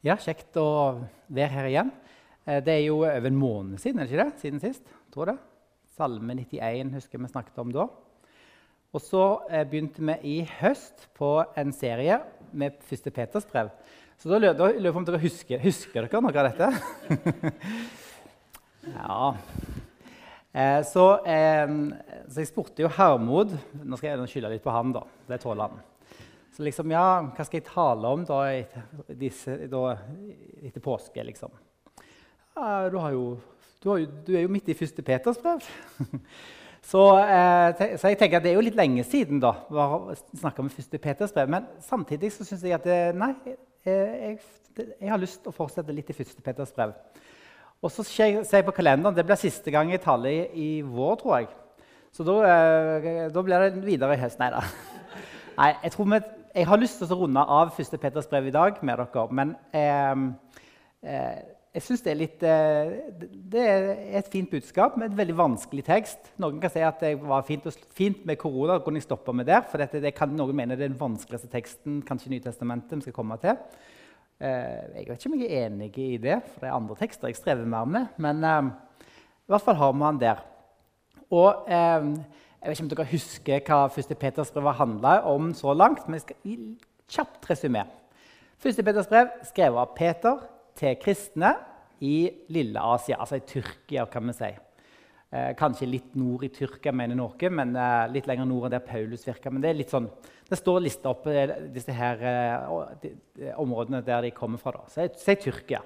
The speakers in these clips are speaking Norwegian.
Ja, kjekt å være her igjen. Eh, Det er jo over en måned siden, er det ikke det? Siden sist, tror det. Salme 91 husker vi snakket om da. Og så eh, begynte vi i høst på en serie med første Peters brev. Så da lurer jeg på om dere husker, husker dere noe av dette? ja. Eh, så, så jeg spurte jo Hermod Nå skal jeg skylde litt på han, da. Det tåler han. Så liksom, ja, hva skal jeg tale om da disse, da, etter påske, liksom? Ja, du, jo, du, jo, du er jo midt i første Peters brev. så, eh, så, jeg tenker at det er jo litt lenge siden da, har snakka om første Peters brev. Men samtidig så syns jeg at det, nei, eh, jeg, jeg, har lyst til å fortsette litt i første Peters brev. Og så ser jeg på kalenderen, det blir siste gang jeg taler i, i vår, tror jeg. Så da, eh, da blir det videre i høst. Nei da. Nei, jeg, tror vi, jeg har lyst til å runde av første Peters brev i dag med dere. Men eh, eh, jeg syns det er litt eh, Det er et fint budskap med et veldig vanskelig tekst. Noen kan si at det var fint, fint med korona. Kunne jeg stoppe med der, for dette, det kan noen mene er den vanskeligste teksten kanskje Nytestamentet vi skal komme til. Eh, jeg vet ikke om jeg er enig i det, for det er andre tekster jeg strever mer med. Men eh, i hvert fall har vi den der. Og eh, jeg vet ikke om dere husker hva 1. Peters brev har handla om så langt. men jeg skal gi kjapt resymé. 1. Peters brev skrevet av Peter til kristne i Lille Asia, altså i Tyrkia, kan vi si. Eh, kanskje litt nord i Tyrkia, mener noe, men eh, litt lenger nord enn der Paulus virka. Men det er litt sånn, det står lista opp eh, disse her, de, de områdene der de kommer fra. da. Si Tyrkia.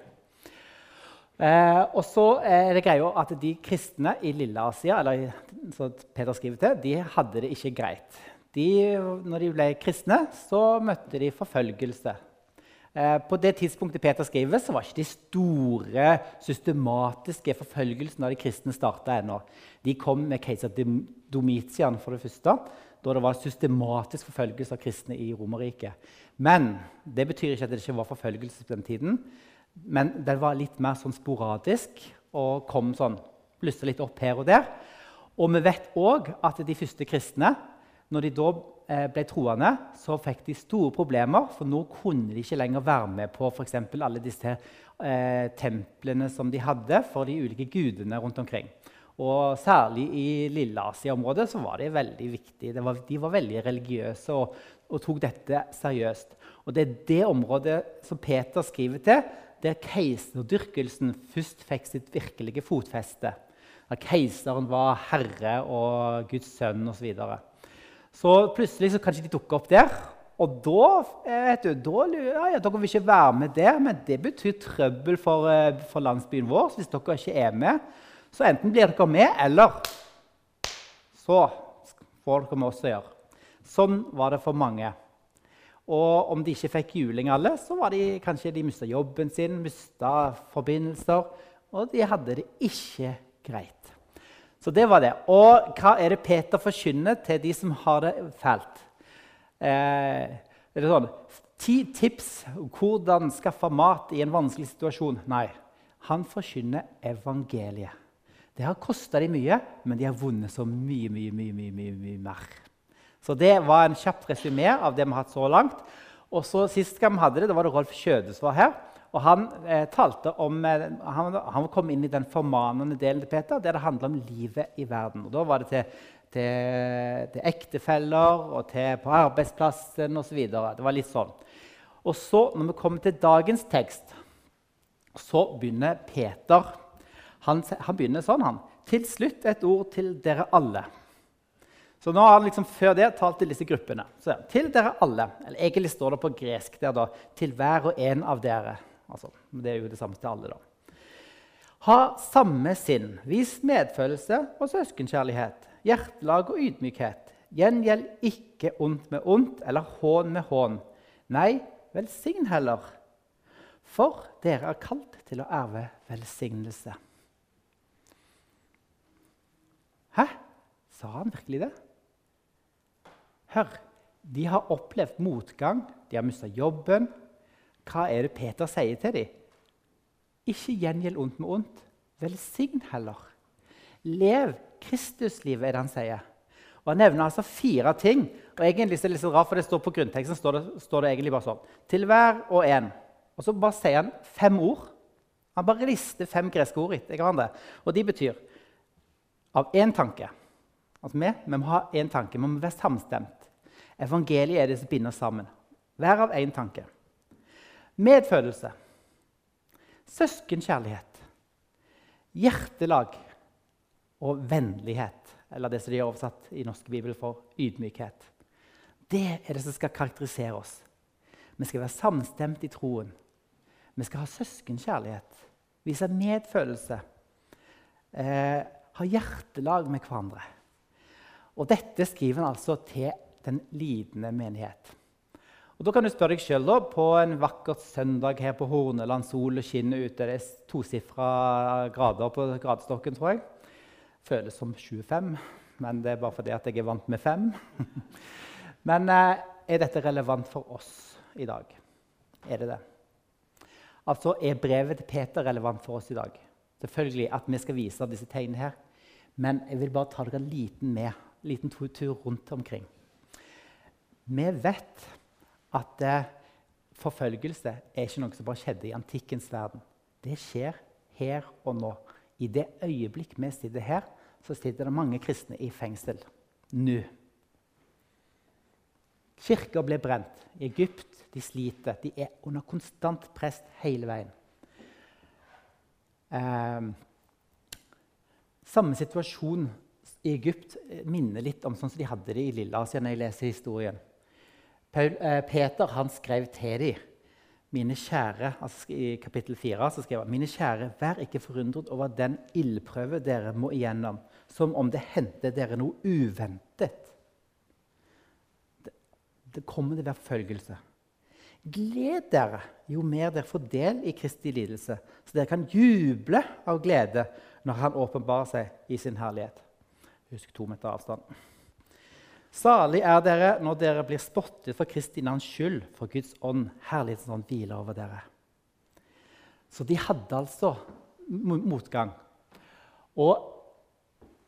Eh, og så er det greia at de kristne i Lille-Asia eller som Peter skriver til, de hadde det ikke greit. De, når de ble kristne, så møtte de forfølgelse. Eh, på det tidspunktet Peter skriver, så var ikke de store, systematiske forfølgelsene av de kristne starta ennå. De kom med keiser Domitian for det første, da det var systematisk forfølgelse av kristne i Romerriket. Men det betyr ikke at det ikke var forfølgelse på den tiden. Men den var litt mer sånn sporadisk og kom sånn, blussa litt opp her og der. Og vi vet òg at de første kristne, når de da eh, ble troende, så fikk de store problemer, for nå kunne de ikke lenger være med på f.eks. alle disse eh, templene som de hadde for de ulike gudene rundt omkring. Og Særlig i Lille-Asia-området så var de veldig viktig. Det var, de var veldig religiøse og, og tok dette seriøst. Og Det er det området som Peter skriver til, der keiserdyrkelsen først fikk sitt virkelige fotfeste. Da keiseren var herre og Guds sønn osv. Så, videre. så plutselig så kanskje de dukker opp der. Og da vet du, da, ja, ja, Dere vil ikke være med der, men det betyr trøbbel for, for landsbyen vår. hvis dere ikke er med. Så enten blir dere med, eller så får dere med oss å gjøre. Sånn var det for mange. Og om de ikke fikk juling alle, så var de kanskje de mista jobben sin, mista forbindelser, og de hadde det ikke greit. Så det var det. Og hva er det Peter forkynner til de som har det fælt? Eh, er det sånn Ti tips om hvordan skaffe mat i en vanskelig situasjon? Nei, han forkynner evangeliet. Det har kosta dem mye, men de har vunnet så mye, mye, mye, mye, mye, mye mer. Så det var en kjapt resymé av det vi har hatt så langt. Og så Sist gang vi hadde det, da var det Rolf Kjøde var her. og Han eh, talte om, eh, han, han, kom inn i den formanende delen til Peter, der det handler om livet i verden. Og Da var det til, til, til ektefeller og til på arbeidsplassen osv. Det var litt sånn. Og så, når vi kommer til dagens tekst, så begynner Peter han, han begynner sånn, han. Til slutt et ord til dere alle. Så nå har han liksom før det talt til disse gruppene. Så, til dere alle. Eller egentlig står det på gresk der, da. Til hver og en av dere. Altså, det er jo det samme til alle, da. Ha samme sinn. Vis medfølelse og søskenkjærlighet. Hjertelag og ydmykhet. Gjengjeld ikke ondt med ondt eller hån med hån. Nei, velsign heller. For dere er kalt til å erve velsignelse. Hæ? Sa han virkelig det? Hør, de har opplevd motgang, de har mista jobben. Hva er det Peter sier til dem? Ikke gjengjeld ondt med ondt. Velsign heller. Lev Kristuslivet, er det han sier. Og Han nevner altså fire ting. og egentlig er det litt rart, for det står På grunnteksten står det, står det egentlig bare sånn. Til hver og en. Og så bare sier han fem ord. Han bare lister fem greske ord etter. Og de betyr av én tanke. Altså vi, vi må ha én tanke, vi må være samstemt. Evangeliet er det som binder sammen. Hver av én tanke. Medfølelse. Søskenkjærlighet. Hjertelag og vennlighet. Eller det som de har oversatt i norske bibel for ydmykhet. Det er det som skal karakterisere oss. Vi skal være samstemt i troen. Vi skal ha søskenkjærlighet, vise medfølelse, eh, ha hjertelag med hverandre. Og dette skriver han altså til den lidende menighet. Og da kan du spørre deg selv På en vakker søndag her på Horneland, solen skinner ute, det er tosifra grader på gradestokken, tror jeg. Føles som 25, men det er bare fordi jeg er vant med fem. men eh, er dette relevant for oss i dag? Er det det? Altså, Er brevet til Peter relevant for oss i dag? Selvfølgelig at vi skal vise disse tegnene her. Men jeg vil bare ta dere en liten med, en liten tur rundt omkring. Vi vet at eh, forfølgelse er ikke noe som bare skjedde i antikkens verden. Det skjer her og nå. I det øyeblikk vi sitter her, så sitter det mange kristne i fengsel. Nå. Kirka ble brent. I Egypt de sliter. De er under konstant press hele veien. Eh, samme situasjon i Egypt minner litt om sånn som de hadde det i Lilleasia. når jeg leser historien. Paul, eh, Peter han skrev til dem mine kjære, altså I kapittel 4 så skrev han mine kjære, vær ikke forundret over den ildprøve dere må igjennom, som om det hendte dere noe uventet. Det, det kommer til å være forfølgelse. Gled dere jo mer dere får del i Kristi lidelse, så dere kan juble av glede når Han åpenbarer seg i sin herlighet. Husk to meter avstand. Salig er dere når dere blir spottet for Kristi navns skyld, for Guds ånd, herlighetsånd, hviler over dere. Så de hadde altså motgang. Og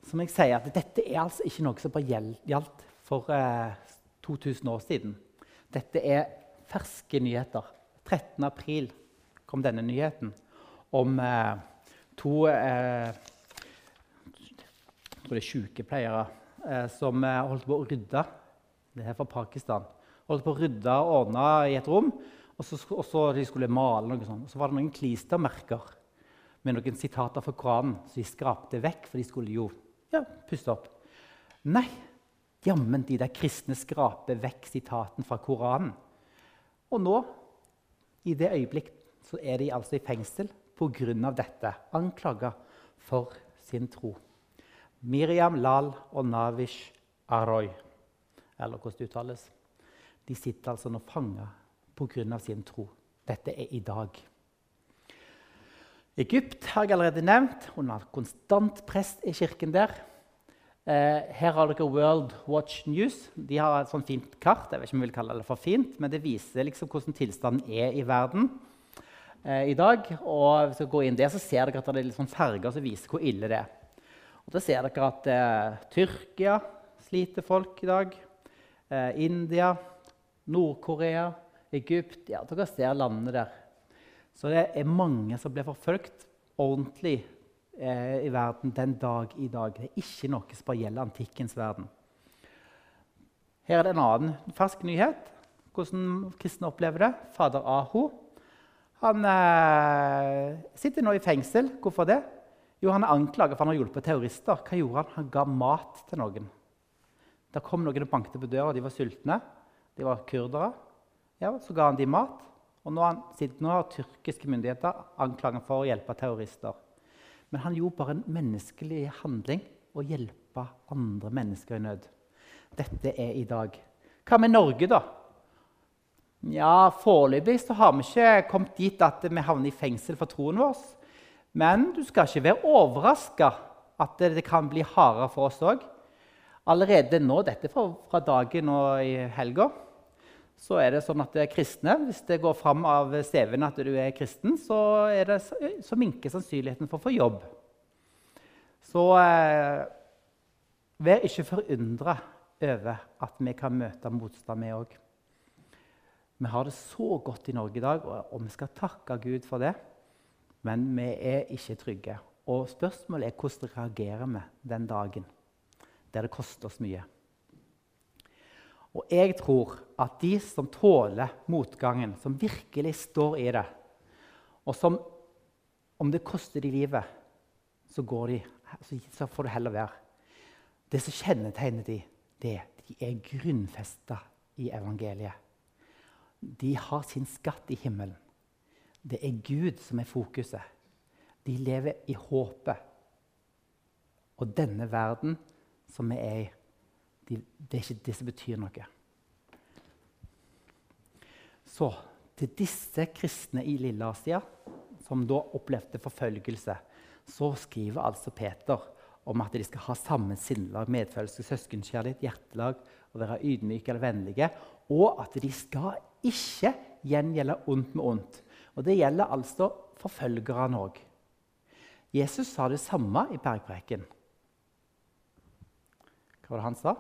som jeg sier, at dette er altså ikke noe som bare gjaldt for eh, 2000 år siden. Dette er ferske nyheter. 13. april kom denne nyheten om eh, to eh, jeg tror det er sykepleiere eh, som eh, holdt på å rydde. Det er fra Pakistan. Holdt på å rydde og ordne i et rom. Og så, og så de skulle male noe sånt. Og så var det noen klistermerker med noen sitater fra Koranen som de skrapte vekk, for de skulle jo ja, puste opp. Nei, jammen de der kristne skraper vekk sitaten fra Koranen. Og nå, i det øyeblikk, så er de altså i fengsel pga. dette. Anklaga for sin tro. Miriam Lal og Navish Aroy, eller hvordan det uttales, de sitter altså nå fanga pga. sin tro. Dette er i dag. Egypt har jeg allerede nevnt. Hun har konstant prest i kirken der. Eh, her har dere World Watch News. De har et sånt fint kart. jeg vet ikke om jeg vil kalle det for fint, men Det viser liksom hvordan tilstanden er i verden eh, i dag. Og hvis dere går inn der, så ser dere at det er litt sånn farger som viser hvor ille det er. Og Da ser dere at eh, Tyrkia sliter folk i dag. Eh, India, Nord-Korea, Egypt ja, Dere ser landene der. Så det er mange som blir forfulgt ordentlig eh, i verden den dag i dag. Det er ikke noe som bare gjelder antikkens verden. Her er det en annen fersk nyhet. Hvordan kristne opplever det. Fader Aho han eh, sitter nå i fengsel. Hvorfor det? Jo, Han er anklaget for han har hjulpet terrorister. Hva gjorde Han Han ga mat til noen. Da kom noen og banket på døra, de var sultne. De var kurdere. Ja, Så ga han dem mat. Og nå, han, nå har tyrkiske myndigheter anklaget for å hjelpe terrorister. Men han gjorde bare en menneskelig handling å hjelpe andre mennesker i nød. Dette er i dag. Hva med Norge, da? Ja, Foreløpig har vi ikke kommet dit at vi havner i fengsel for troen vår. Men du skal ikke være overraska at det kan bli hardere for oss òg. Allerede nå, dette fra, dagen og i helga, så er det sånn at det er kristne, hvis det går fram av CV-en at du er kristen, så, er det, så minker sannsynligheten for å få jobb. Så eh, vær ikke forundra over at vi kan møte motstand, vi òg. Vi har det så godt i Norge i dag, og vi skal takke Gud for det. Men vi er ikke trygge. Og spørsmålet er hvordan reagerer vi den dagen der det koster oss mye. Og jeg tror at de som tåler motgangen, som virkelig står i det, og som om det koster de livet, så, de, så får det heller være. Det som kjennetegner de, det er at de er grunnfesta i evangeliet. De har sin skatt i himmelen. Det er Gud som er fokuset. De lever i håpet. Og denne verden som vi er i, de, det er ikke det som betyr noe. Så til disse kristne i Lilleasia, som da opplevde forfølgelse, så skriver altså Peter om at de skal ha samme sinnelag, medfølelse, søskenkjærlighet, hjertelag og være ydmyke eller vennlige. Og at de skal ikke gjengjelde ondt med ondt. Og Det gjelder altså forfølgerne òg. Jesus sa det samme i bergpreken. Hva var det han sa?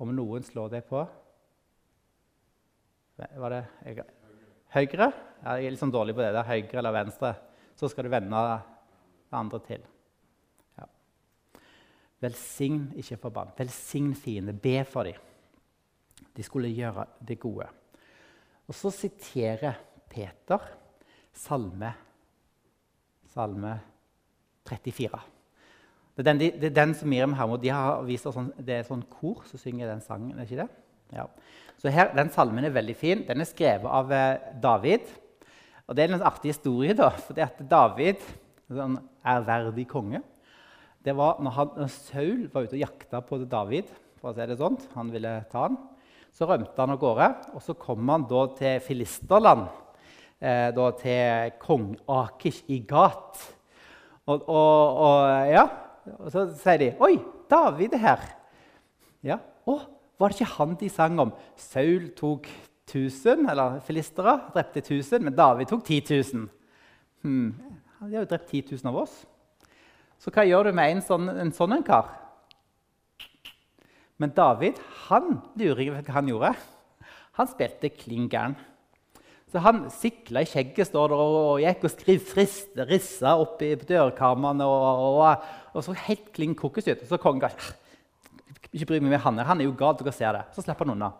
Om noen slår deg på Var det jeg, høyre? Ja, jeg er litt sånn dårlig på det. der, Høyre eller venstre. Så skal du vende det andre til. Ja. Velsign, ikke forbann. Velsign fiende. Be for dem. De skulle gjøre det gode. Og så siterer Peter salme, salme 34. Det er den, det er den som Miriam Hermod de har vist oss sånn, Det er sånn kor som synger den sangen. ikke det? Ja. Så her, Den salmen er veldig fin. Den er skrevet av eh, David. Og Det er en artig historie. da, fordi at David, sånn ærverdig konge det var når, han, når, Saul var ute og jakta på David, for å si det sånt, han ville ta han, så rømte han av gårde. og Så kom han da til filisterland, eh, da til kong Akish i Gat. Og, og, og, ja, og så sier de 'Oi, David er her.' Ja, å, Var det ikke han de sang om? Saul tok 1000, eller filistere drepte 1000, men David tok 10 000. Hmm. De har jo drept 10 000 av oss. Så hva gjør du med en sånn en, sånn en kar? Men David han lurer hva han gjorde. Han spilte klin gæren. Så han sikla i skjegget står der, og gikk og skrev friste, rissa opp i dørkarmene og, og, og, så helt klin kokos ut. Og så kongen ga ikke bry meg med han han er jo gal, dere ser det. Så slipper han unna.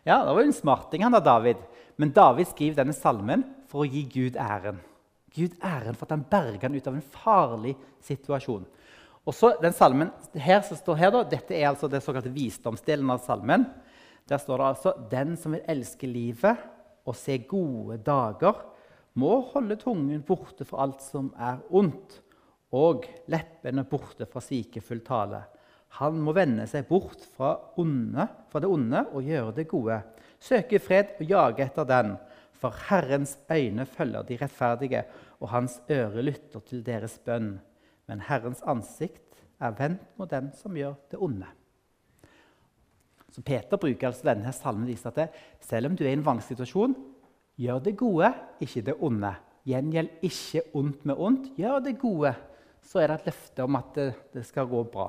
Ja, Det var jo en smarting, han da, David. Men David skriver denne salmen for å gi Gud æren. Gud æren for at han berga han ut av en farlig situasjon. Og så den salmen her som står her, da, Dette er altså det såkalte visdomsdelen av salmen. Der står det altså 'Den som vil elske livet' og se gode dager, må holde tungen borte fra alt som er ondt, og leppene borte fra sikefull tale. Han må vende seg bort fra, onde, fra det onde og gjøre det gode. Søke fred og jage etter den. For Herrens øyne følger de rettferdige, og hans øre lytter til deres bønn. Men Herrens ansikt er vendt mot den som gjør det onde. Så Peter bruker altså denne salmen viser at det, selv om du er i en vanskelig situasjon, gjør det gode, ikke det onde. Gjengjeld ikke ondt med ondt. Gjør det gode. Så er det et løfte om at det, det skal gå bra.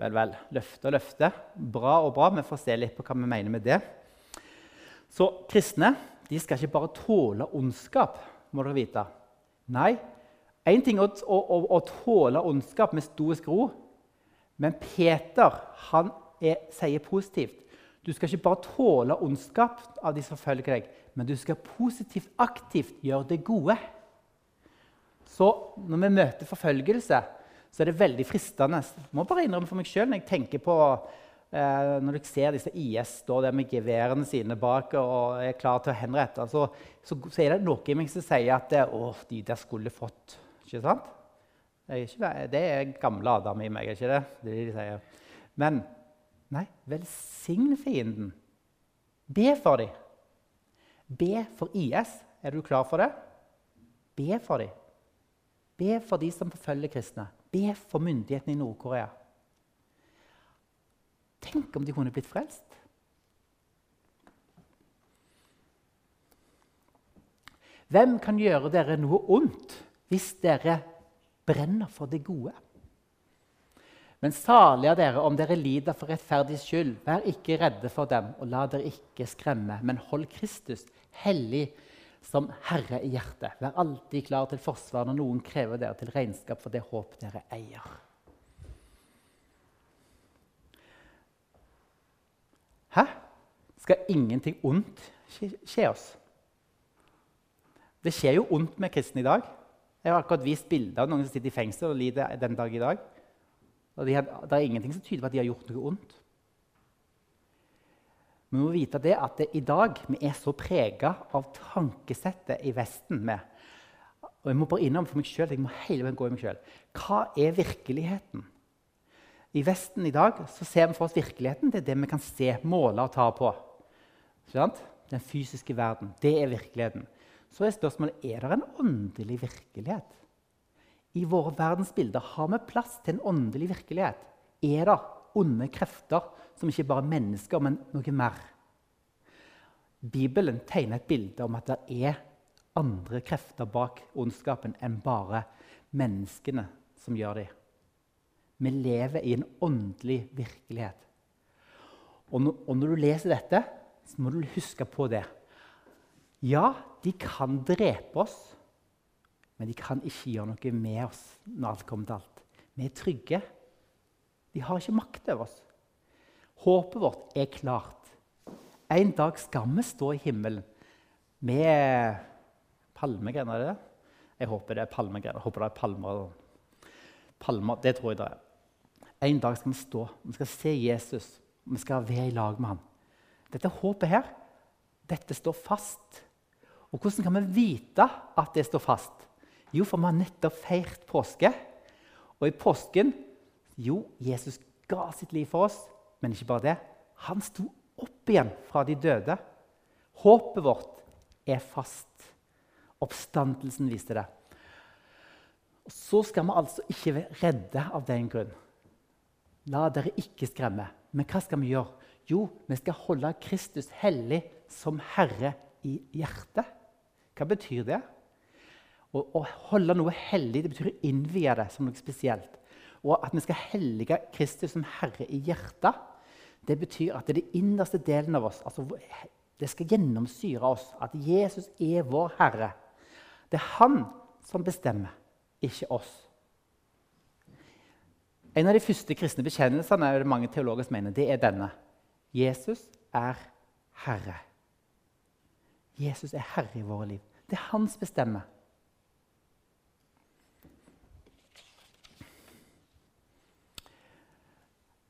Vel, vel. Løfte og løfte. Bra og bra. Vi får se litt på hva vi mener med det. Så kristne de skal ikke bare tåle ondskap, må dere vite. Nei, én ting er å, å, å, tåle ondskap med stoisk ro, men Peter han er, sier positivt. Du skal ikke bare tåle ondskap av de som følger deg, men du skal positivt, aktivt gjøre det gode. Så når vi møter forfølgelse, så er det veldig fristende. Jeg må bare innrømme for meg selv, når jeg tenker på eh, når jeg ser disse IS stå der med geværene sine bak og er klar til å henrette, så, så, så, er det noe i meg som sier at å, de der skulle fått. Ikke sant? Det er, ikke, det er gamle Adam i meg, er ikke det? det, er det de sier. Men Nei, velsign fienden. Be for dem. Be for IS. Er du klar for det? Be for dem. Be for de som forfølger kristne. Be for myndighetene i Nord-Korea. Tenk om de kunne blitt frelst. Hvem kan gjøre dere noe ondt hvis dere brenner for det gode? Men salige er dere om dere lider for rettferdigs skyld. Vær ikke redde for dem, og la dere ikke skremme, men hold Kristus hellig som Herre i hjertet. Vær alltid klar til forsvar når noen krever dere til regnskap for det håp dere eier. Hæ? Skal ingenting ondt skje oss? Det skjer jo ondt med kristne i dag. Jeg har akkurat vist bilder av noen som sitter i fengsel og lider den dag i dag. Og de har, det er ingenting som tyder på at de har gjort noe ondt. Vi må vite det at det, i dag vi er så prega av tankesettet i Vesten med, og Jeg må bare innom for meg gå i meg selv. Hva er virkeligheten? I Vesten i dag så ser vi for oss virkeligheten. Det er det vi kan se, måle og ta på. Den fysiske verden. Det er virkeligheten. Så er spørsmålet er det en åndelig virkelighet. I våre verdensbilder har vi plass til en åndelig virkelighet. Er det onde krefter som ikke bare er mennesker, men noe mer? Bibelen tegner et bilde om at det er andre krefter bak ondskapen enn bare menneskene som gjør det. Vi lever i en åndelig virkelighet. Og når, du leser dette, så må du huske på det. Ja, de kan drepe oss. Men de kan ikke gjøre noe med oss når alt kommer til alt. Vi er trygge. De har ikke makt over oss. Håpet vårt er klart. En dag skal vi stå i himmelen med palmegrener. Er det? Jeg håper det er palmegrener. Jeg håper det er palmer. palmer. Det tror jeg det er. En dag skal vi stå. Vi skal se Jesus. Vi skal være i lag med ham. Dette håpet her, dette står fast. Og hvordan kan vi vite at det står fast? Jo, for vi har nettopp feirt påske. Og i påsken Jo, Jesus ga sitt liv for oss, men ikke bare det. Han sto opp igjen fra de døde. Håpet vårt er fast. Oppstandelsen viste det. Og Så skal vi altså ikke være redde av den grunn. La dere ikke skremme. Men hva skal vi gjøre? Jo, vi skal holde Kristus hellig som Herre i hjertet. Hva betyr det? Å, holde noe hellig det betyr å innvie det som noe spesielt. Og at vi skal hellige Kristus som Herre i hjertet, det betyr at det er den innerste delen av oss. Altså, det skal gjennomsyre oss at Jesus er vår Herre. Det er han som bestemmer, ikke oss. En av de første kristne bekjennelsene er det mange teologer som mener, det er denne. Jesus er Herre. Jesus er Herre i våre liv. Det er han som.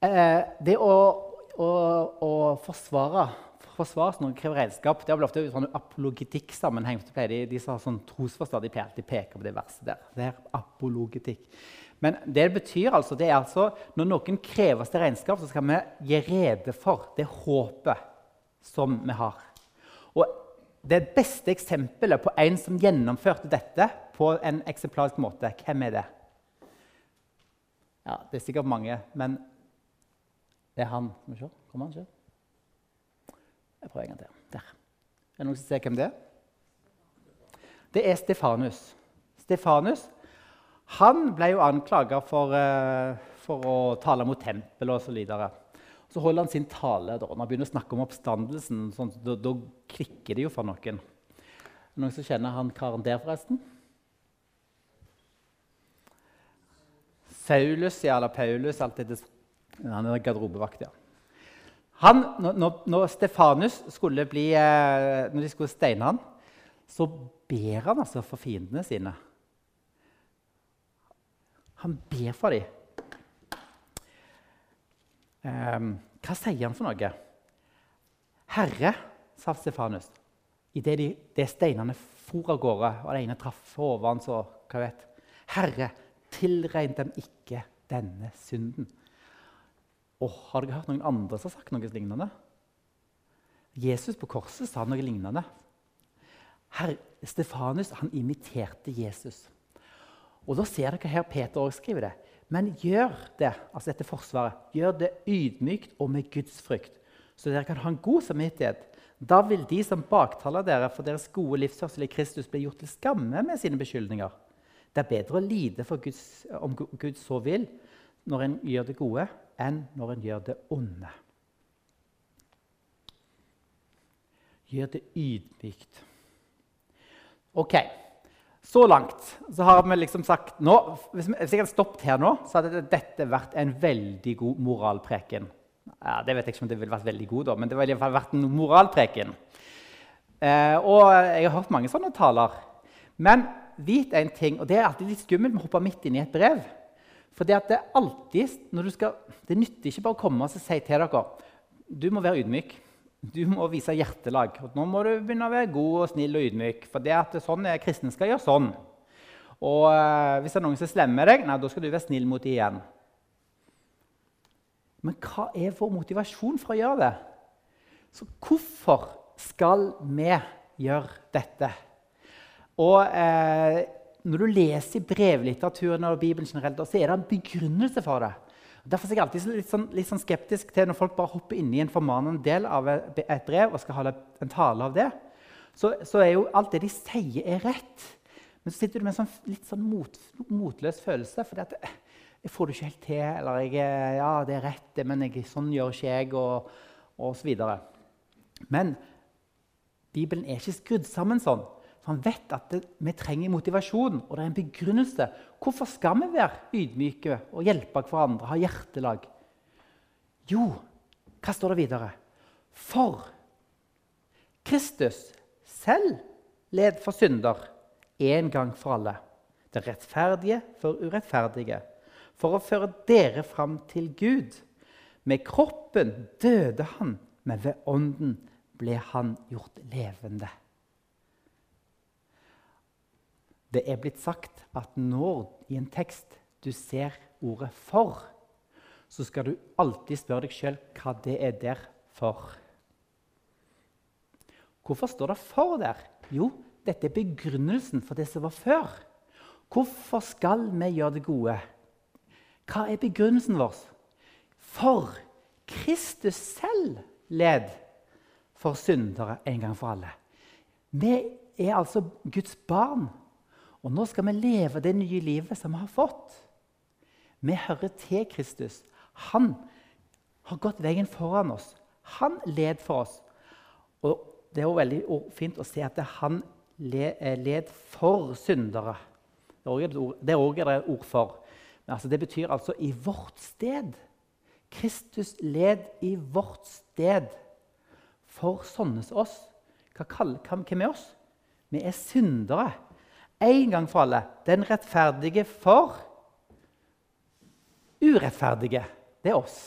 Eh, det å, å, å forsvare forsvare noe krever redskap. Det er ofte sånn apologitikk-sammenheng. De, de som har sånn trosforstått, de, de peker på det verset der. Det er apologitikk. Men det det betyr altså, det er altså når noen krever til regnskap, så skal vi gi rede for det håpet som vi har. Og det beste eksempelet på en som gjennomførte dette på en eksemplarisk måte, hvem er det? Ja, Det er sikkert mange, men det er han. Skal vi. Kommer han ikke? Jeg prøver en gang til. Der. Er det noen som ser hvem det er? Det er Stefanus. Stefanus han ble jo anklaga for, uh, for, å tale mot tempelet osv. Så, så holder han sin tale. Da. Når han begynner å snakke om oppstandelsen, sånn, da, da, klikker det jo for noen. Noen som kjenner han karen der, forresten? Saulus, ja, eller Paulus, alt etter han er garderobevakt, ja. Han, når, når, Stefanus skulle bli, eh, når de skulle steine han, så ber han altså for fiendene sine. Han ber for dem. Um, hva sier han for noe? Herre, sa Stefanus. Idet de, de steinene for av gårde, og den ene traff hodet hans og hva vet Herre, tilregn dem ikke denne synden. Oh, har dere hørt noen andre som har sagt noe lignende? Jesus på korset sa noe lignende. Herr Stefanus han imiterte Jesus. Og Da ser dere her Peter også skriver det. Men gjør det altså dette forsvaret, gjør det ydmykt og med Guds frykt, så dere kan ha en god samvittighet. Da vil de som baktaler dere for deres gode livsførsel i Kristus, bli gjort til skamme med sine beskyldninger. Det er bedre å lide Guds, om Gud så vil, når en gjør det gode, enn når en gjør det onde. Gjør det ydmykt. Ok, så langt så har vi liksom sagt nå, Hvis jeg hadde stoppet her nå, så hadde dette vært en veldig god moralpreken. Ja, det vet jeg ikke om det ville vært veldig god, da, men det ville i vært en moralpreken. Eh, og jeg har hørt mange sånne taler. Men vit en ting, og det er alltid litt skummelt med å hoppe midt inn i et brev. For det, det, alltid, skal, det nytter ikke bare å komme og si til dere du må være ydmyk. Du må vise hjertelag. Og nå må du begynne å være god og snill og ydmyk. For det at sånn er kristne skal gjøre sånn. Og uh, hvis det er noen som slemmer deg, nei, da skal du være snill mot dem igjen. Men hva er vår motivasjon for å gjøre det? Så hvorfor skal vi gjøre dette? Og eh, Når du leser brevlitteraturen og Bibelen generelt, så er det en begrunnelse for det. Derfor er jeg alltid litt, sånn, litt sånn skeptisk til når folk bare hopper inn i en formanende del av et brev og skal holde en tale av det. Så, så, er jo alt det de sier, er rett. Men så sitter du med en sånn, litt sånn mot, motløs følelse. For jeg får det ikke helt til. Eller jeg, ja, det er rett, men jeg, sånn gjør ikke jeg. Og, og så videre. Men Bibelen er ikke skrudd sammen sånn. For han vet at det, vi trenger motivasjon, og det er en begrunnelse. Hvorfor skal vi være ydmyke og hjelpe hverandre, ha hjertelag? Jo, hva står det videre? For Kristus selv led for synder en gang for alle. Det rettferdige for urettferdige. For å føre dere fram til Gud. Med kroppen døde han, men ved ånden ble han gjort levende. Det er blitt sagt at når i en tekst du ser ordet 'for', så skal du alltid spørre deg sjøl hva det er der for. Hvorfor står det 'for' der? Jo, dette er begrunnelsen for det som var før. Hvorfor skal vi gjøre det gode? Hva er begrunnelsen vår? For Kristus selv led for syndere en gang for alle. Vi er altså Guds barn. Og nå skal vi leve det nye livet som vi har fått. Vi hører til Kristus. Han har gått veien foran oss. Han led for oss. Og Det er jo veldig fint å se at han eh, led for syndere. Det er òg et ord for. Altså, det betyr altså 'i vårt sted'. Kristus led i vårt sted for sånne som oss. Hvem er oss? Vi er syndere en gang for alle den rettferdige for urettferdige. Det er oss.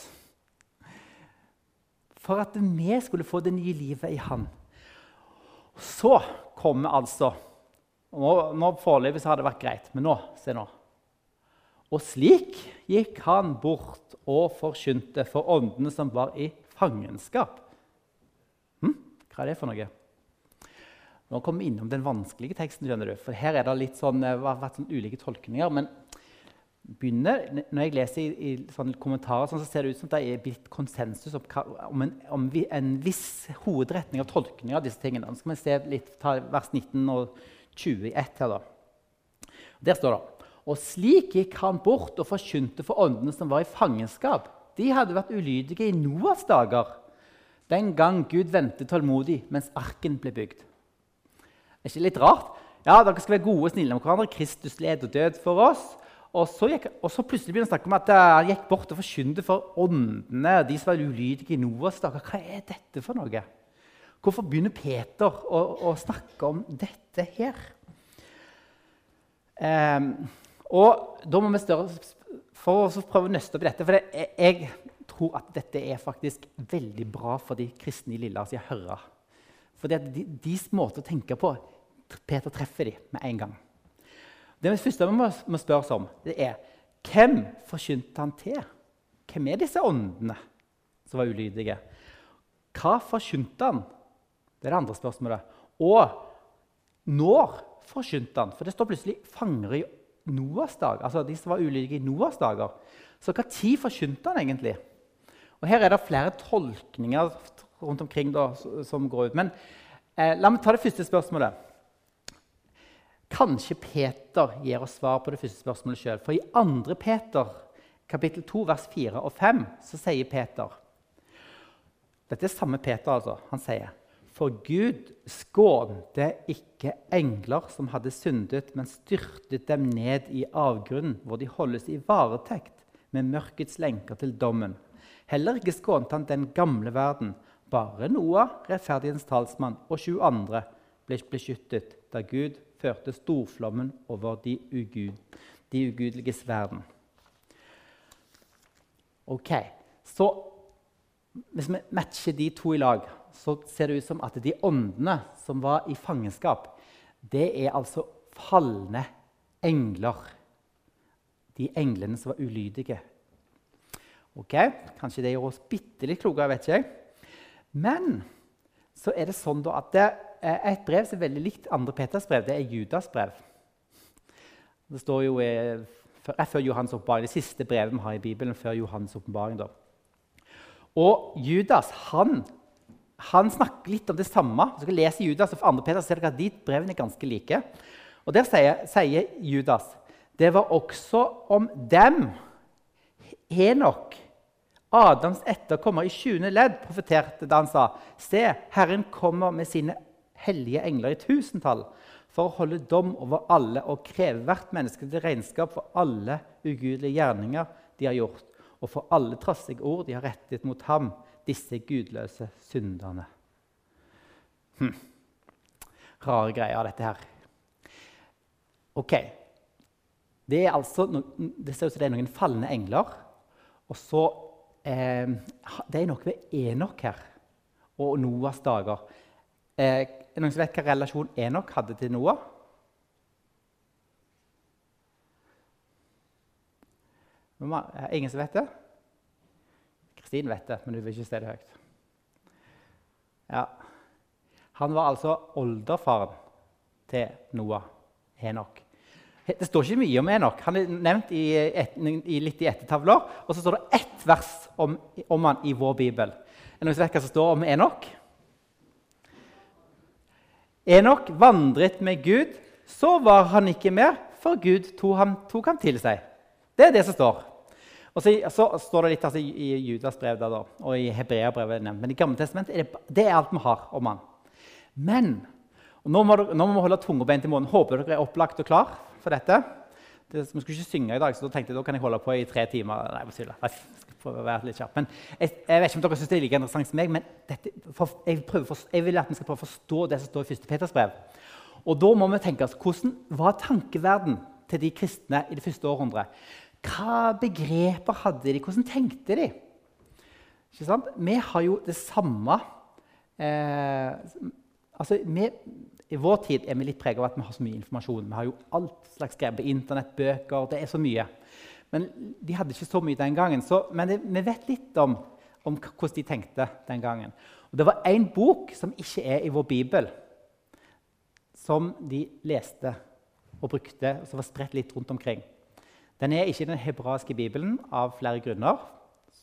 For at vi skulle få det nye livet i Han. Så kommer altså Nå, nå Foreløpig har det vært greit, men nå, se nå. Og slik gikk han bort og forkynte for åndene som var i fangenskap. Hm? Hva er det for noe? Nå kommer vi innom den vanskelige teksten. skjønner du. For Her er det litt sånn, har vært sånn ulike tolkninger. men begynner, Når jeg leser i, i sånne kommentarer, sånn, så ser det ut som det er blitt konsensus om, om, en, om en, viss hovedretning av tolkning av disse tingene. Nå skal vi se litt, ta vers 19 og 21 her. da. Der står det Og slik gikk han bort og forkynte for åndene som var i fangenskap. De hadde vært ulydige i Noas dager, den gang Gud ventet tålmodig mens arken ble bygd. Er ikke litt rart? Ja, Dere skal være gode og snille med hverandre. Kristus led og død for oss. Og så, gikk, og så plutselig begynner han å snakke om at han gikk bort og forkynte for åndene, de som var ulydige i Noas dager. Hva er dette for noe? Hvorfor begynner Peter å, å snakke om dette her? Um, og da må vi større, for å prøve å nøste opp i dette For det, jeg tror at dette er faktisk veldig bra for de kristne i Lillehammer å høre. For de, deres måte å tenke på Peter treffer dem med en gang. Det første vi må, spørre oss om, det er hvem forkynte han til? Hvem er disse åndene som var ulydige? Hva forkynte han? Det er det andre spørsmålet. Og når forkynte han? For det står plutselig 'fanger i Noas dag'. Altså de som var ulydige i Noas dager. Så hva tid forkynte han egentlig? Og Her er det flere tolkninger rundt omkring da, som går ut. Men eh, la meg ta det første spørsmålet. Kanskje Peter gir oss svar på det første spørsmålet sjøl. For i 2. Peter kapittel 2, vers 4 og 5, så sier Peter Dette er samme Peter, altså. Han sier For Gud skånte ikke engler som hadde syndet, men styrtet dem ned i avgrunnen, hvor de holdes i varetekt med mørkets lenker til dommen. Heller ikke skånte han den gamle verden. Bare Noah, rettferdighetens talsmann, og sju andre ble beskyttet da Gud førte storflommen over de, ugud, de ugudeliges verden. Ok, Så hvis vi matcher de to i lag, så ser det ut som at de åndene som var i fangenskap, det er altså falne engler. De englene som var ulydige. Ok, Kanskje det gjør oss bitte litt klokere, vet ikke jeg. Men så er det sånn at det et brev som er veldig likt andre Peters brev. Det er Judas brev. Det står jo rett før Johans åpenbaring, det siste brevet vi har i Bibelen før Johans åpenbaring. Og Judas han, han, snakker litt om det samme. Hvis dere leser Judas og andre Peter, ser dere at de brevene er ganske like. Og Der sier, sier Judas det var også om dem Henok, Adams etterkommer i 20. ledd, profeterte da han sa.: Se, Herren kommer med sine hellige engler i tusentall for å holde dom over alle og kreve hvert menneske til regnskap for alle ugudelige gjerninger de har gjort, og for alle trassige ord de har rettet mot ham, disse gudløse synderne. Hm. Rare greier, dette her. Ok. Det, er altså det ser ut som det er noen falne engler. Og så eh, Det er noe ved Enok her og Noas dager. Eh, noen som vet hva relasjon Enok hadde til Noah? Ingen som vet det? Kristin vet det, men hun vil ikke si det høyt. Ja. Han var altså olderfaren til Noah, Enok. Det står ikke mye om Enok. Han er nevnt i, et, i litt i ettertavler. Og så står det ett vers om, om han i vår bibel. Er det noen som vet hva som står om Enok? Enok vandret med Gud, så var han ikke mer, for Gud tok ham, tok ham til seg. Det er det som står. Og så, så står det litt altså, i Judas brev da, og i Hebreabrevet. Men i Gamle testament er det, det er alt vi har om han. Men og nå, må, nå må vi holde tunga beint i munnen. Håper dere er opplagt og klar for dette. Det, vi skulle ikke synge i dag, så da tenkte jeg da kan jeg holde på i tre timer. Nei, jeg prøve å være litt kjapp. Men jeg, jeg, vet ikke om dere synes det er like interessant som meg, men dette, for, jeg, for, jeg, vil at vi skal prøve å forstå det som står i 1. Peters brev. Og da må vi tenke oss, Hvordan var tankeverden til de kristne i det første århundret? Hva begreper hadde de? Hvordan tenkte de? Vi har jo det samme eh, altså, vi, I vår tid er vi litt preget av at vi har så mye informasjon. Vi har jo alt slags greier på internett, bøker Det er så mye. Men de hadde ikke så mye den gangen. Så, men det, vi vet litt om, om, hvordan de tenkte den gangen. Og det var én bok som ikke er i vår bibel, som de leste og brukte, og som var spredt litt rundt omkring. Den er ikke i den hebraiske bibelen av flere grunner.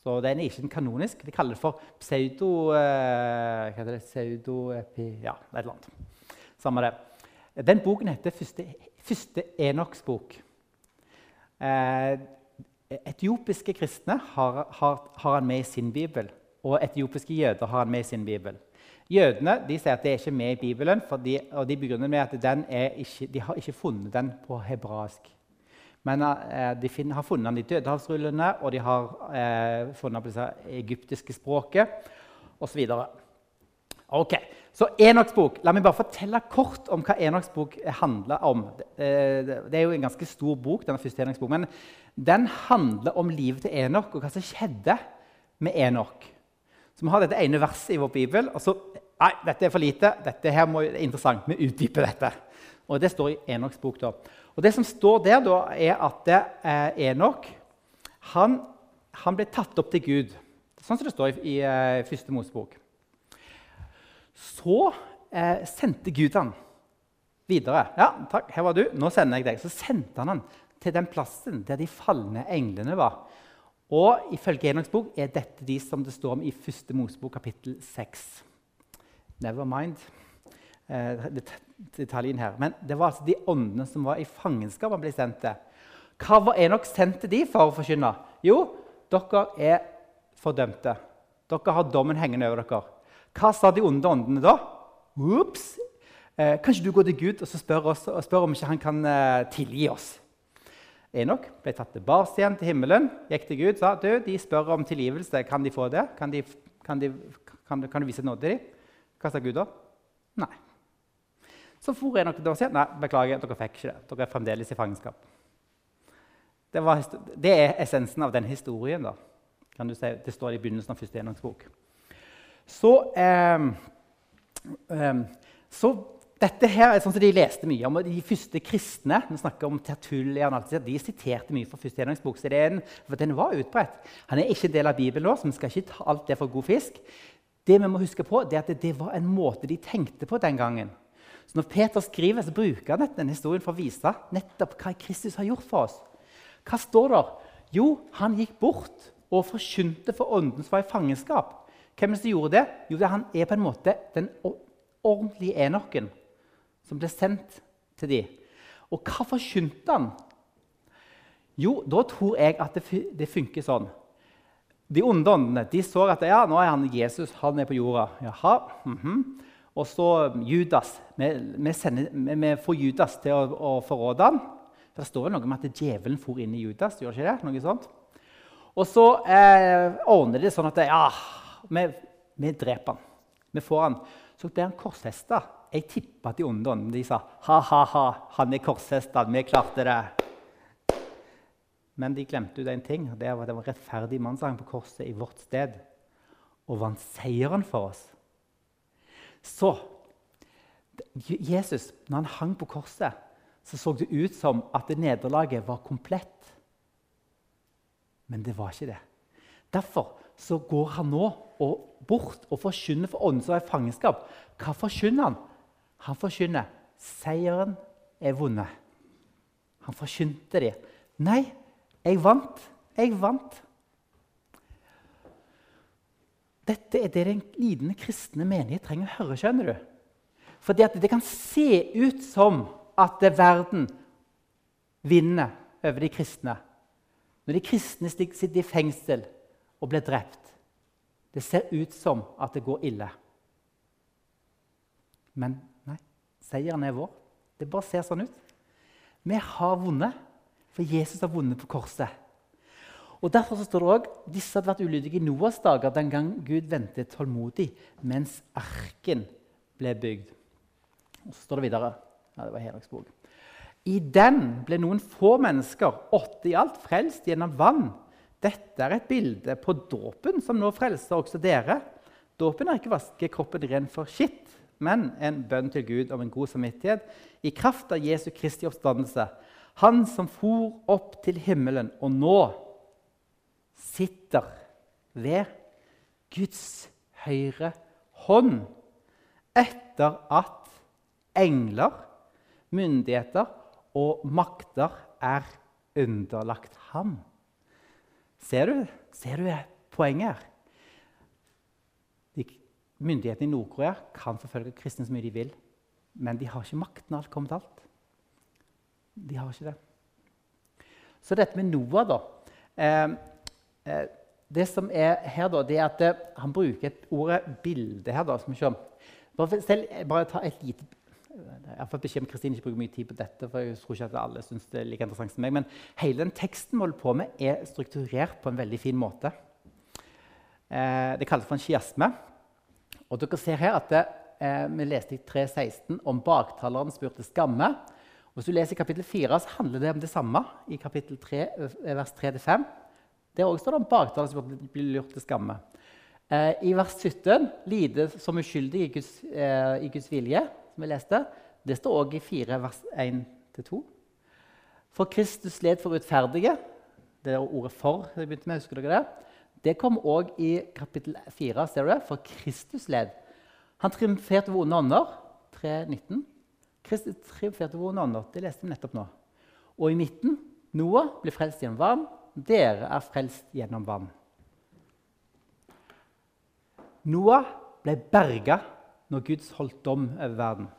Så den er ikke kanonisk. De kaller det for pseudo... Eh, hva heter det? Pseudo... Ja, et eller annet. Samme det. Den boken heter Første, første Enoks bok. Eh, etiopiske kristne har, har, har, han med i sin bibel, og etiopiske jøder har han med i sin bibel. Jødene de sier at det er ikke med i Bibelen, de, og de begrunner med at ikke, de har ikke funnet den på hebraisk. Men eh, de finner, har funnet den i dødehavsrullene, og de har eh, funnet den på det egyptiske språket osv. Ok, Så Enoks bok. La meg bare fortelle kort om hva Enoks bok handler om. Det, er jo en ganske stor bok, denne første Enoks bok, men den handler om livet til Enok og hva som skjedde med Enok. Så Vi har dette ene verset i vår bibel. og så, Nei, dette er for lite. Dette her må, det er interessant. Vi utdyper dette. Og Det står i Enoks bok. da. Og Det som står der, da, er at eh, Enok han, han, ble tatt opp til Gud. Sånn som det står i, i uh, Første Mosebok. Så eh, sendte Gud han videre. Ja, takk, her var du. Nå sender jeg deg. Så sendte han han til den plassen der de falne englene var. Og ifølge Enoks bok er dette de som det står om i første Mosebok kapittel 6. Never mind eh, detaljen her. Men det var altså de åndene som var i fangenskap han ble sendt til. Hva var Enok sendt til de for å forkynne? Jo, dere er fordømte. Dere har dommen hengende over dere. Hva sa de onde åndene da? Ops! Eh, kanskje du går til Gud og spør, oss, og spør om ikke han kan eh, tilgi oss? Enok ble tatt tilbake igjen til himmelen, gikk til Gud sa du, de spør om tilgivelse. Kan de få det? Kan, de, kan, de, kan, kan du vise nåde til dem? Hva sa Gud da? Nei. Så for Enok til og sa nei, beklager, dere fikk ikke det. Dere er fremdeles i fangenskap. Det, var, det, er essensen av den historien. da. Kan du si. Det står i begynnelsen av første Enoks bok. Så, eh, så dette her er sånn som De leste mye om de første kristne vi snakker om Tertullian, de siterte mye fra første gjennomgangsbok. så den, for den var utbredt. Han er ikke en del av Bibelen, nå, så vi skal ikke ta alt det for god fisk. Det vi må huske på, er at det var en måte de tenkte på den gangen. Så Når Peter skriver, så bruker han denne historien for å vise nettopp hva Kristus har gjort for oss. Hva står der? Jo, han gikk bort og forkynte for ånden som var i fangenskap. Hvem som gjorde det? Jo, det han er på en måte den ordentlige enoken som ble sendt til dem. Og hva forkynte han? Jo, da tror jeg at det, funker sånn. De onde åndene de så at ja, nå er han Jesus han er på jorda. Jaha, mm -hmm. Og så Judas. Vi, vi, sender, vi, vi får Judas til å, å forråde ham. Det står vel noe om at djevelen for inn i Judas. gjør ikke det? Noe sånt. Og så eh, ordner de det sånn at ja, vi, vi dreper han. Vi får han. Så ble han korsfesta jeg tippa de onde åndene de sa ha-ha-ha, han er korsfesta, vi klarte det. Men de glemte ut én ting. Det var at det var rettferdig mann som hang på korset i vårt sted og vant seieren for oss. Så Jesus, når han hang på korset, så så det ut som at nederlaget var komplett. Men det var ikke det. Derfor så går han nå og bort og forkynner for ånden som er i fangenskap. Hva forkynner han? Han forkynner seieren er vunnet. Han forkynte det. Nei, jeg vant. Jeg vant. Dette er det den lidende kristne menighet trenger å høre. skjønner du? Fordi at det kan se ut som at verden vinner over de kristne. Når de kristne sitter i fengsel og blir drept. Det ser ut som at det går ille. Men Seieren er vår. Det bare ser sånn ut. Vi har vunnet, for Jesus har vunnet på korset. Og Derfor så står det også disse hadde vært ulydige i Noas dager den gang Gud ventet tålmodig mens arken ble bygd. Og Så står det videre ja, det var Henriks bok. I den ble noen få mennesker, åtte i alt, frelst gjennom vann. Dette er et bilde på dåpen, som nå frelser også dere. Dåpen er ikke å vaske kroppen ren for skitt, men en bønn til Gud om en god samvittighet i kraft av Jesu Kristi oppstandelse. Han som for opp til himmelen og nå sitter ved Guds høyre hånd etter at engler, myndigheter og makter er underlagt ham. Ser du, Ser du poenget her? Myndighetene i Nord-Korea kan forfølge kristne så mye de vil, men de har ikke makten alt kommer alt. De har ikke det. Så dette med Noah, da eh, eh, Det som er her, da, det er at eh, han bruker et ordet 'bilde' her. da, som vi bare, selv, bare ta et lite fått beskjed om Kristine ikke bruker mye tid på dette. for jeg tror ikke at alle synes det er like interessant som meg, Men hele den teksten vi holder på med, er strukturert på en veldig fin måte. Eh, det kalles for en chiasme. Og dere ser her at det, eh, Vi leste i 3.16 om baktaleren spurte skamme. Og Hvis du leser i kapittel 4, så handler det om det samme. i kapittel 3, eh, vers 3-5. Der òg står det om baktaleren som blir lurt til skamme. Eh, I vers 17 lide som uskyldig i Guds, eh, i Guds vilje, som vi leste. Det står også i 4, vers 1-2. For Kristus led for utferdige. Det er ordet 'for' jeg begynte med. husker dere det? Det kom òg i kapittel 4. ser du det? For Kristus led. Han triumferte over onde ånder. 3.19. Kristus triumferte over onde ånder. Det leste vi nettopp nå. Og i midten Noah ble frelst gjennom vann. Dere er frelst gjennom vann. Noah ble berga når Guds holdt dom over verden.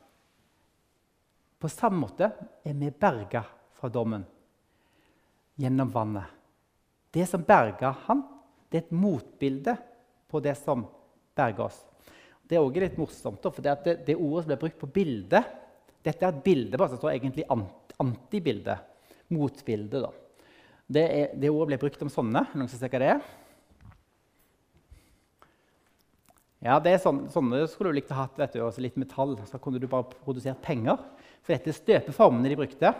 På samme måte er vi berga fra dommen. gjennom vannet. Det som berga han, det er et motbilde på det som berga oss. Det er også litt morsomt, for det, det, det, ordet som ble brukt på bildet Dette er et bilde, bare så står egentlig antibilde. Motbilde. da. Det, er, det, ordet ble brukt om sånne. Noen som ser hva det er? Ja, det er sånne, sånne skulle du likt å ha vet du, også litt metall. Så kunne du bare produsert penger. For dette er støpeformene de brukte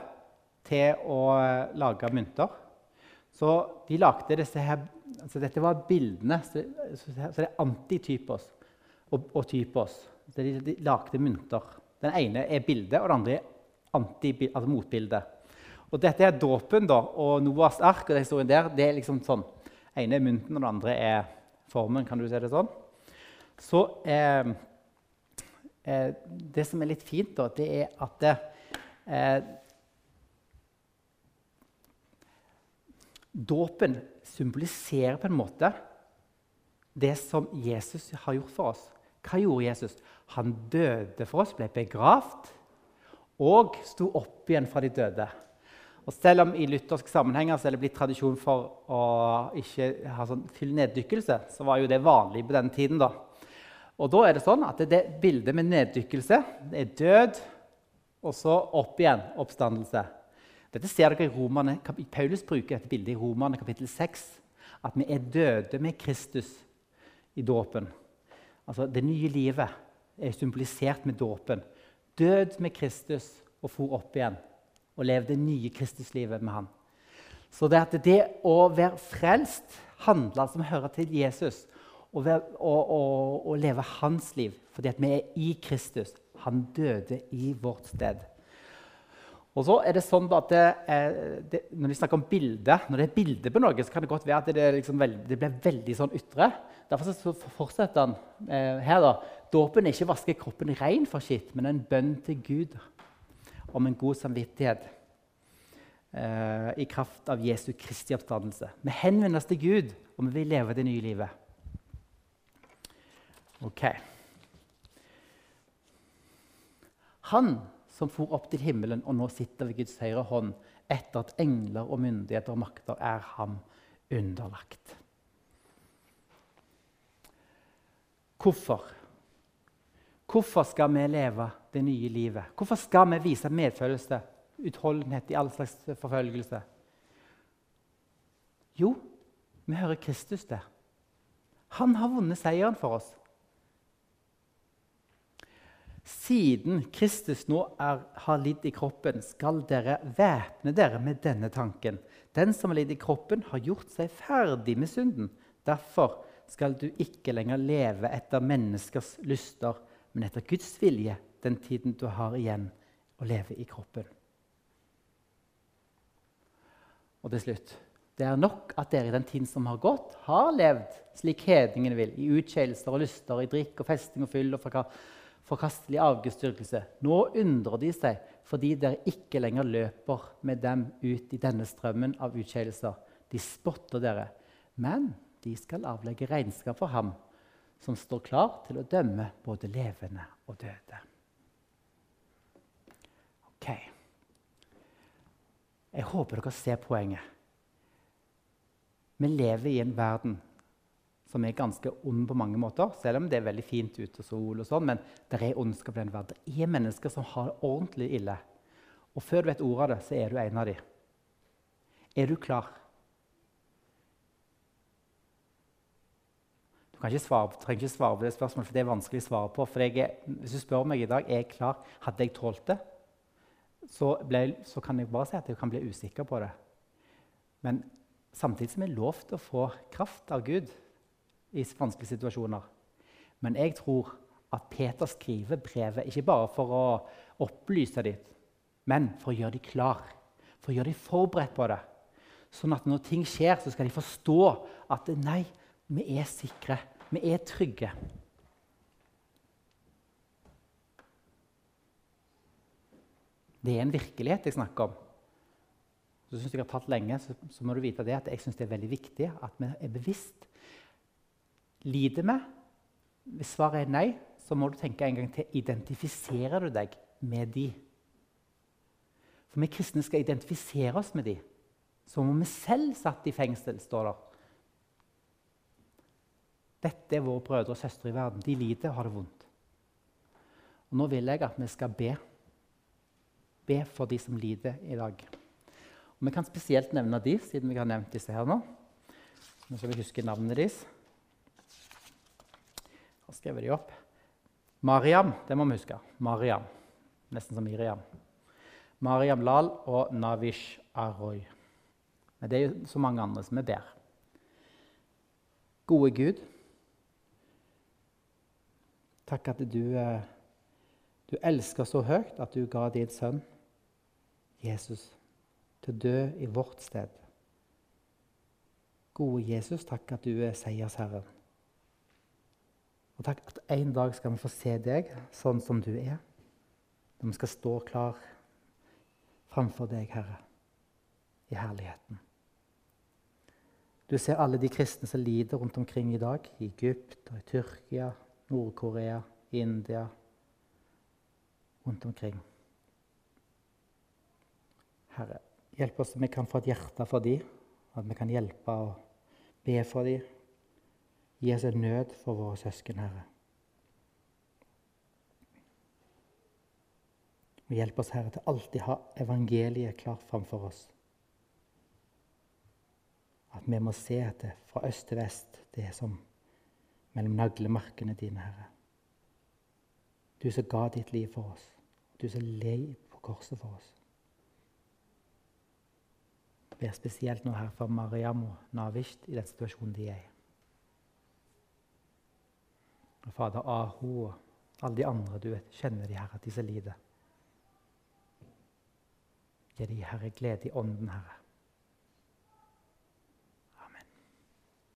til å eh, lage mynter. Så de lagde disse her altså Dette var bildene. Så, det er antitypos og, og typos. De, de lagde mynter. Den ene er bilde, og den andre er anti, altså motbilde. Og dette er dåpen da, og Noas ark og den der, det er liksom sånn. ene er mynten, og den andre er formen. kan du si det sånn? Så eh, eh, Det som er litt fint, da, det er at eh, Dåpen symboliserer på en måte det som Jesus har gjort for oss. Hva gjorde Jesus? Han døde for oss, ble begravd og sto opp igjen fra de døde. Og selv om i lutherske sammenhenger så er det blitt tradisjon for å ikke ha sånn full neddykkelse, så var jo det vanlig på den tiden. da. Og da er det sånn at det, det bildet med neddykkelse det er død, og så opp igjen, oppstandelse. Dette ser dere i romerne, Paulus bruker dette bildet i Romerne kapittel 6. At vi er døde med Kristus i dåpen. Altså, det nye livet er symbolisert med dåpen. Død med Kristus og for opp igjen. Og leve det nye Kristuslivet med han. Så det, at det å være frelst handler som hører til Jesus og, og, og, leve hans liv. Fordi vi er i Kristus. Han døde i vårt sted. Og så er det sånn at det, det, Når vi snakker om bilde, når det er bilde på noe, så kan det godt være at det, liksom veld, det blir veldig sånn ytre. Derfor så fortsetter han eh, her. da. Dåpen er ikke å vaske kroppen ren for skitt, men en bønn til Gud om en god samvittighet eh, i kraft av Jesu Kristi oppstandelse. Vi henvender oss til Gud, og vi vil leve det nye livet. Ok. Han som for opp til himmelen og nå sitter ved Guds høyre hånd, etter at engler og myndigheter og makter er ham underlagt. Hvorfor? Hvorfor skal vi leve det nye livet? Hvorfor skal vi vise medfølelse, utholdenhet i all slags forfølgelse? Jo, vi hører Kristus det. Han har vunnet seieren for oss. Siden Kristus nå er, har lidd i kroppen, skal dere væpne dere med denne tanken. Den som har lidd i kroppen, har gjort seg ferdig med synden. Derfor skal du ikke lenger leve etter menneskers lyster, men etter Guds vilje den tiden du har igjen å leve i kroppen. Og til slutt det er nok at dere i den tiden som har gått, har levd slik hedningene vil, i utskeielser og lyster, i drikk og festing og fyll og forkastelig avgudsdyrkelse. Nå undrer de seg fordi dere ikke lenger løper med dem ut i denne strømmen av utskeielser. De spotter dere, men de skal avlegge regnskap for ham som står klar til å dømme både levende og døde. Ok. Jeg håper dere ser poenget. Vi lever i en verden som er ganske ond på mange måter. Selv om det er veldig fint ute og sol, og sånn, men det er ondskap i den verden. Det er mennesker som har det ordentlig ille. Og før du vet ordet av det, så er du en av dem. Er du klar? Du kan ikke svare, trenger ikke svare på det spørsmålet, for det er vanskelig å svare på. For er, hvis du spør meg i dag er jeg klar, hadde jeg tålt det, så, ble, så kan jeg bare si at jeg kan bli usikker på det. Men samtidig som jeg er lovt å få kraft av Gud i vanskelige situasjoner. Men jeg tror at Peter skriver brevet ikke bare for å opplyse dem, men for å gjøre dem klar, for å gjøre dem forberedt på det. Sånn at når ting skjer, så skal de forstå at nei, vi er sikre, vi er trygge. Det er en virkelighet jeg snakker om. Så synes jeg har tatt lenge, så, så må du vite det at jeg synes det er veldig viktig at vi er bevisst Lider vi? Hvis svaret er nei, så må du tenke en gang til. Identifiserer du deg med de? For vi kristne skal identifisere oss med de som om vi selv satt i fengsel, står det. Dette er våre brødre og søstre i verden. De lider og har det vondt. Og Nå vil jeg at vi skal be. Be for de som lider i dag. Og Vi kan spesielt nevne de, siden vi har nevnt disse her nå. Nå skal vi huske navnet deres. Har skrevet de opp. Mariam, det må vi huske. Mariam. Nesten som Miriam. Mariam Lal og Navish Aroy. Men det er jo så mange andre som er der. Gode Gud, takk at du, eh, du elsker så høyt at du ga din sønn Jesus til å dø i vårt sted. Gode Jesus, takk at du er seiersherren. Og takk at en dag skal vi få se deg sånn som du er, når vi skal stå klar framfor deg, Herre, i herligheten. Du ser alle de kristne som lider rundt omkring i dag, i Egypt, og i Tyrkia, Nord-Korea, India Rundt omkring. Herre, hjelp oss så vi kan få et hjerte for dem, at vi kan hjelpe og be for dem. Gi oss en nød for våre søsken, Herre. Og hjelp oss, Herre, til alltid ha evangeliet klart framfor oss. At vi må se etter fra øst til vest det er som mellom naglemarkene dine, Herre. Du som ga ditt liv for oss. Du som lei på korset for oss. Jeg ber spesielt nå her for Mariam og Navisht i den situasjonen de er i. Fader Aho og alle de andre du vet, kjenner de, Herre, at de som lider. Gi de, Herre, glede i ånden, Herre.